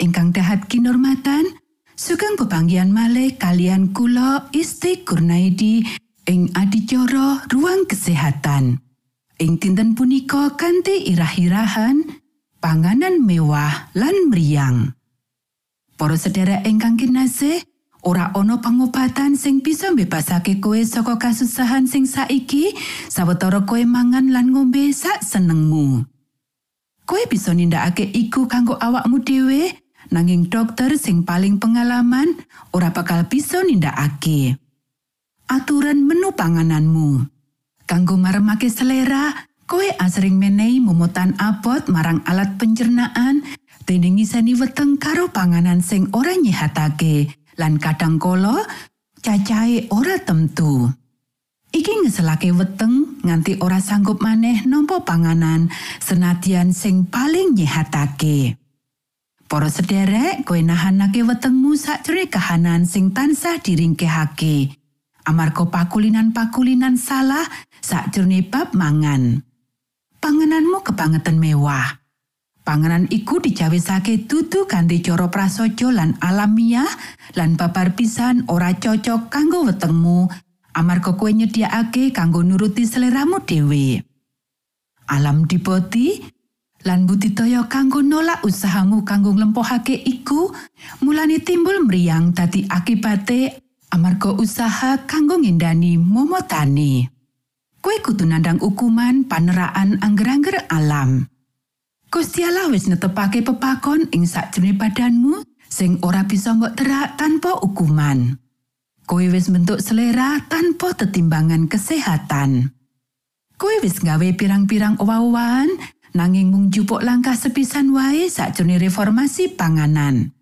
Ingkang dahat kinurmatan, sugeng pepanggihan malih kalian kula Isti Kurnaidi ing adicara ruang kesehatan. Ing dinten punika kanthi irah-irahan panganan mewah lan meriang. Para sedherek ingkang kinasih, ora ana pangobatan sing bisa mbebasake kowe saka kasusahan sing saiki sawetara kowe mangan lan ngombe sak senengmu. Kowe bisa nindakake iku kanggo awakmu dhewe, nanging dokter sing paling pengalaman ora bakal bisa nindakake. Aturan menu pangananmu. Kanggo maremake selera, kowe asring menehi momotan abot marang alat pencernaan dening ngiseni weteng karo panganan sing ora nyehatake lan kadang kala cacahe ora temtu. Iki ngeselake weteng nganti ora sanggup maneh nampa panganan senadyan sing paling nyehatake. Para sederek, kowe nahanake wetengmu sakjroning kahanan sing tansah diringkehake. Amarga pakulinan-pakulinan salah sakjroning bab mangan. Pangananmu kebangetan mewah. Panganan iku dicawisake dudu kanthi cara prasaja lan alamiah lan babar pisan ora cocok kanggo wetengmu amarga kowe nyediakake kanggo nuruti seleramu dhewe. Alam dipoti lan budidaya kanggo nolak usahamu kanggo nglempohake iku mulane timbul meriang dadi akibate amarga usaha kanggo ngindani momotane. Kowe kudu nandang ukuman paneraan angger-angger alam. Gusti Allah wis netepake pepakon ing sakjroning badanmu sing ora bisa mbok terak tanpa ukuman. Kowe wis bentuk selera tanpa tetimbangan kesehatan. Kowe wis gawe pirang-pirang owa-owahan nanging mung jupuk langkah sepisan wae sakjroning reformasi panganan.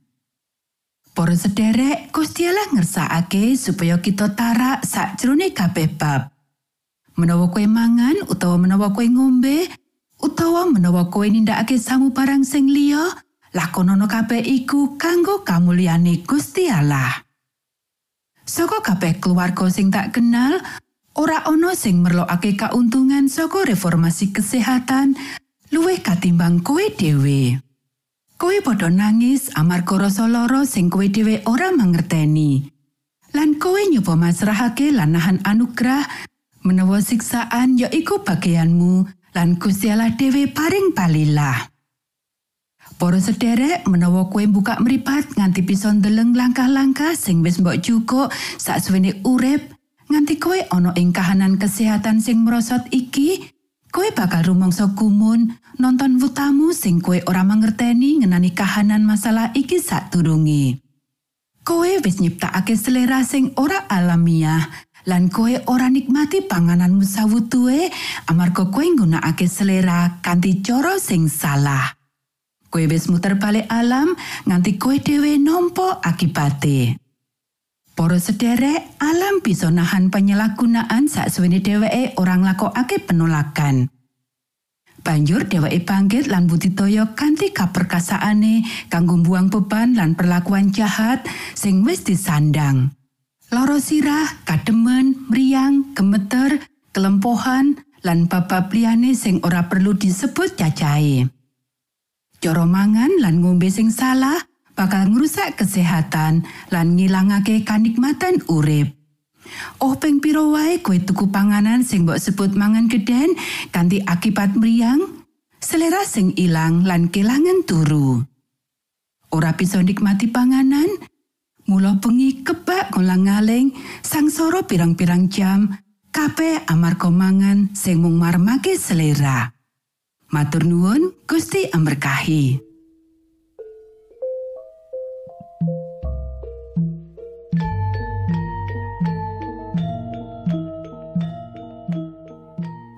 Para sederek, Gusti Allah ngersakake supaya kita tarak sakjroning kabeh bab. menawa kowe mangan utawa menawa kowe ngombe utawa menawa kowe nindakake sangu barang sing liya lakonono kabeh iku kanggo kamulyane Gusti Allah Saka kabeh keluarga sing tak kenal ora ana sing merlokake kauntungan saka reformasi kesehatan luwih katimbang kowe dhewe Kowe padha nangis amarga rasa lara sing kowe dhewe ora mangerteni lan kowe nyoba masrahake lan nahan anugerah menawa siksaan ya iku bagianmu lan Gusti Allah dhewe paring palilah. Para sederek menawa kue buka meripat nganti bisa ndeleng langkah-langkah sing wis mbok cukup saksuwene urip nganti kowe ana ing kahanan kesehatan sing merosot iki kowe bakal rumangsa kumun nonton wutamu sing kowe ora mangerteni ngenani kahanan masalah iki sadurunge. Kowe wis nyiptakake selera sing ora alamiah lan koe ora nikmati pangananmu sawutuhe amarga koe nggunakake selera kanthi cara sing salah. Koe wis muter balik alam nganti koe dhewe nampa akibate. Para sederek, alam bisa nahan penyalahgunaan saksuwene dheweke orang nglakokake penolakan. Banjur dheweke bangkit lan budidaya kanthi kaperkasaane kanggo buang beban lan perlakuan jahat sing wis disandang. Loro sirah, kademen, meriang, gemeter, kelempohan, lan babab liyane sing ora perlu disebut cacahe. Cara mangan lan ngombe sing salah bakal ngrusak kesehatan lan ngilangake kanikmatan urip. Oh ping piro wae kowe tuku panganan sing mbok sebut mangan gedhen kanthi akibat meriang, selera sing ilang lan kelangan turu. Ora bisa nikmati panganan, Mula bengi kebak ngolang-ngaling sangsara pirang-pirang jam kabeh amarga mangan sing mung marmake selera. Matur nuwun Gusti amberkahi.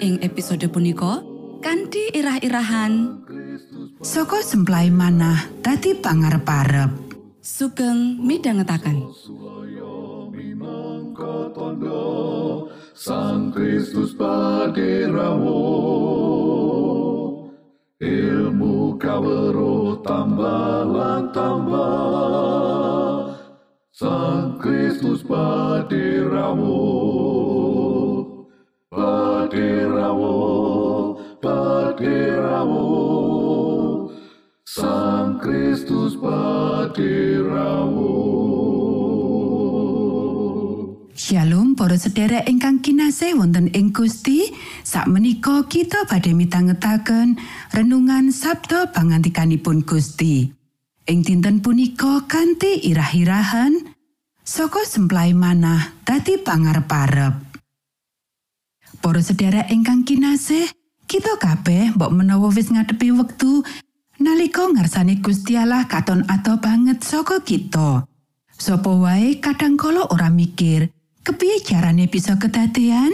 Ing episode punika kanthi irah-irahan Soko semplai manah dadi pangarep-arep. sugeng midhangetaken. Sang Kristus paderamu ilmu kawero tambah tambah Sang Kristus paderamu paderamu Shalom para sedherek ingkang kinasih wonten ing Gusti. Sakmenika kita badhe mitangetaken renungan Sabda pangantikanipun Gusti. Ing dinten punika kanthi irah-irahan saka semplai manah dadi pangarep-arep. Para sedherek ingkang kinasih, kita kabeh mbok menawa wis ngadepi wektu nalika Gusti Allah katon adoh banget saka kita. Sopo wae kadangkala ora mikir, kepiye carane bisa kedadean?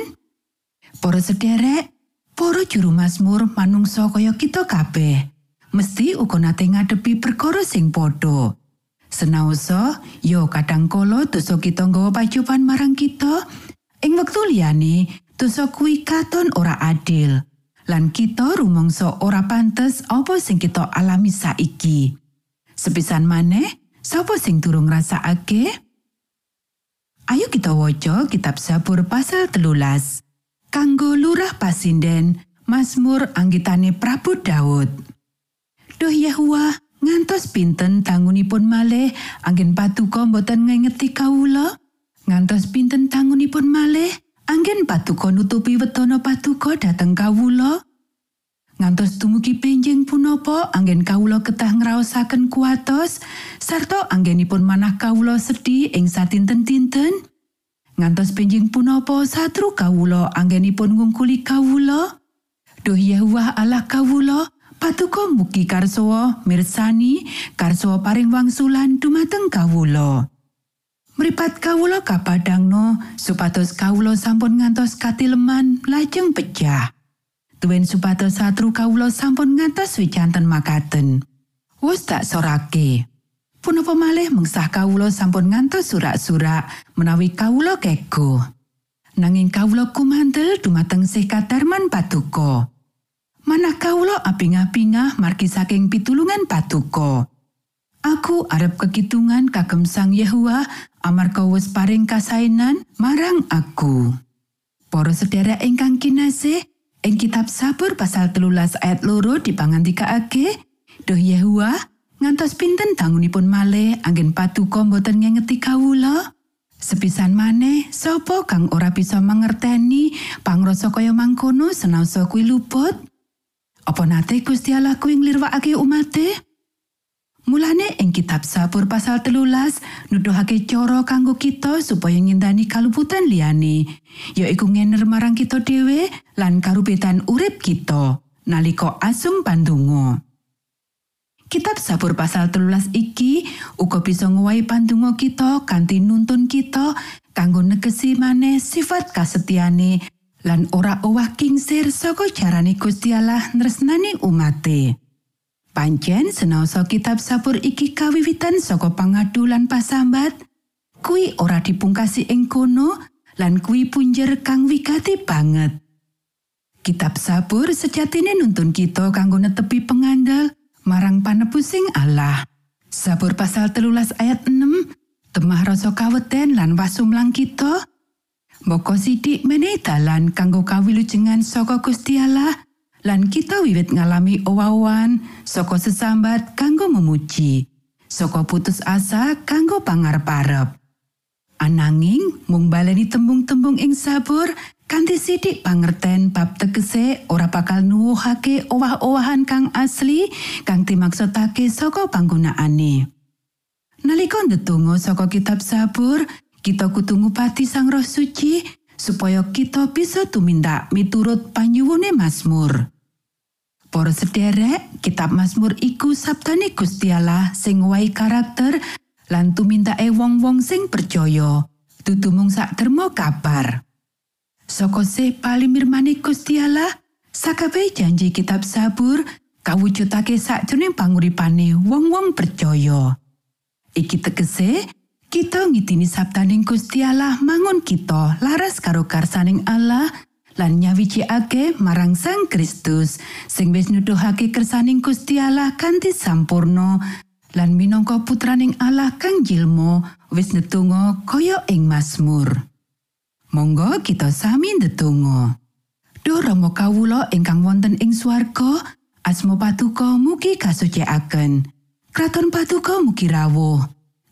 Para sederek, para juru Mazmur manungsa kaya kita kabeh, mesti uga nate ngadepi perkara sing padha. Senaosa, yo kadangkala dosa kita nggawa pacupan marang kita, ing wektu liyane dosa kuwi katon ora adil. Lan kita rumangsa ora pantes apa sing kita alami saiki. Sepisan maneh, sapa sing durung ngrasakake? Ayo kita waca kitab Sabur pasal telulas. Kanggo lurah pasinden, Mazmur anggitane Prabu Daud. Duh Yahwa, ngantos pinten tangunipun malih anggen patuko boten ngengeti kawula? Ngantos pinten tangunipun malih anggen patuko nutupi wetono patuko dateng kawula? ngantos dumugi benjing punapa anggen kawula ketah ngraosaken kuatos sarta anggenipun manah kawula sedhi ing satinten-tinten ngantos benjing punapa satru kawula anggenipun ngungkuli kawula. Duh Yahweh Allah kawula patuko mugi karsowa mirsani karsowa paring wangsulan dumateng kawula Mripat kawula kapadangno supados kawula sampun ngantos katileman lajeng pecah. Tuwin supados satru kawula sampun ngantos wicanten makaten. Wus tak sorake. Punapa malih mengsah kawula sampun ngantos surak-surak menawi kawula kego. Nanging kawula kumantel dumateng sih kadarman patuko. Manah kawula aping-apingah margi saking pitulungan patuko. Aku arep kekitungan kagem Sang Yehuwa amarga wis paring kasainan marang aku. Para sedherek ingkang kinasih, ing kitab Sabur pasal telulas ayat loro dipangandikaake, Duh Yehuwa, ngantos pinten tangunipun malih anggen patuko boten ngengeti kawula? Sepisan maneh, sapa kang ora bisa mangerteni pangrasa kaya mangkono senaosa kuwi luput? Apa nate Gusti Allah kuwi nglirwakake umate? Mulane ing kitab Sabur pasal telulas nuduhake cara kanggo kita supaya ngindani kaluputan liyane, yaiku ngener marang kita dhewe lan karubetan urip kita nalika asung pandonga. Kitab Sabur pasal telulas iki uga bisa ngowahi pandonga kita kanthi nuntun kita kanggo negesi maneh sifat kasetyane lan ora owah kingsir saka jarane Gusti Allah nresnani umate. Pancen senaosa kitab sabur iki kawiwitan saka pangadu lan pasambat, kuwi ora dipungkasi ing kono lan kuwi punjer kang wigati banget. Kitab sabur sejatine nuntun kita kanggo netepi pengandal marang panebusing Allah. Sabur pasal telulas ayat 6, temah rasa kaweten lan wasumlang kita, Moko sidik menehi dalan kanggo kawilujengan saka Gusti Allah lan kita wiwit ngalami owawan saka sesambat kanggo memuji saka putus asa kanggo pangarep-arep ananging mung baleni tembung-tembung ing sabur kanthi sidik pangerten bab tegese ora bakal nuwuhake owah-owahan kang asli kang dimaksudake saka panggunaane. Nalika ndedonga saka kitab Sabur, kita kudu ngupati Sang Roh Suci supaya kita bisa tumindak miturut panyuwune Mazmur. Para sederek, kitab Mazmur iku sabdane Gusti Allah sing wae karakter lan tumindake wong-wong sing percaya. Dudu mung sak kabar. Saka se palimirmane Gusti Allah, janji kitab Sabur kawujudake sakjroning panguripane wong-wong percaya. Iki tegese kita ngidini sabdaning Gusti Allah mangun kita laras karo karsaning Allah lan nyawijikake marang Sang Kristus sing wis nuduhake kersaning Gusti Allah kanthi sampurno lan minangka putraning Allah kang jilmo wis netungga kaya ing Mazmur. Monggo kita sami ndedonga. Duh Rama kawula ingkang wonten ing swarga, asma patuko mugi kasucikaken. Kraton patuko mugi rawuh.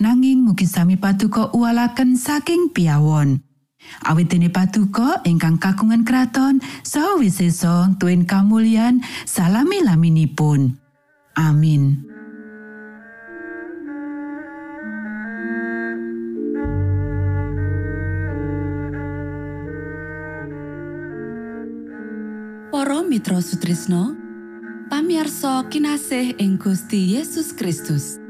nanging mugi sami patuko uwalaken saking piawon. Awit dene patuko ingkang kagungan kraton saha wisesa tuen kamulyan salami laminipun. Amin. Para Mitra Sutrisno pamiarsa kinasih ing Gusti Yesus Kristus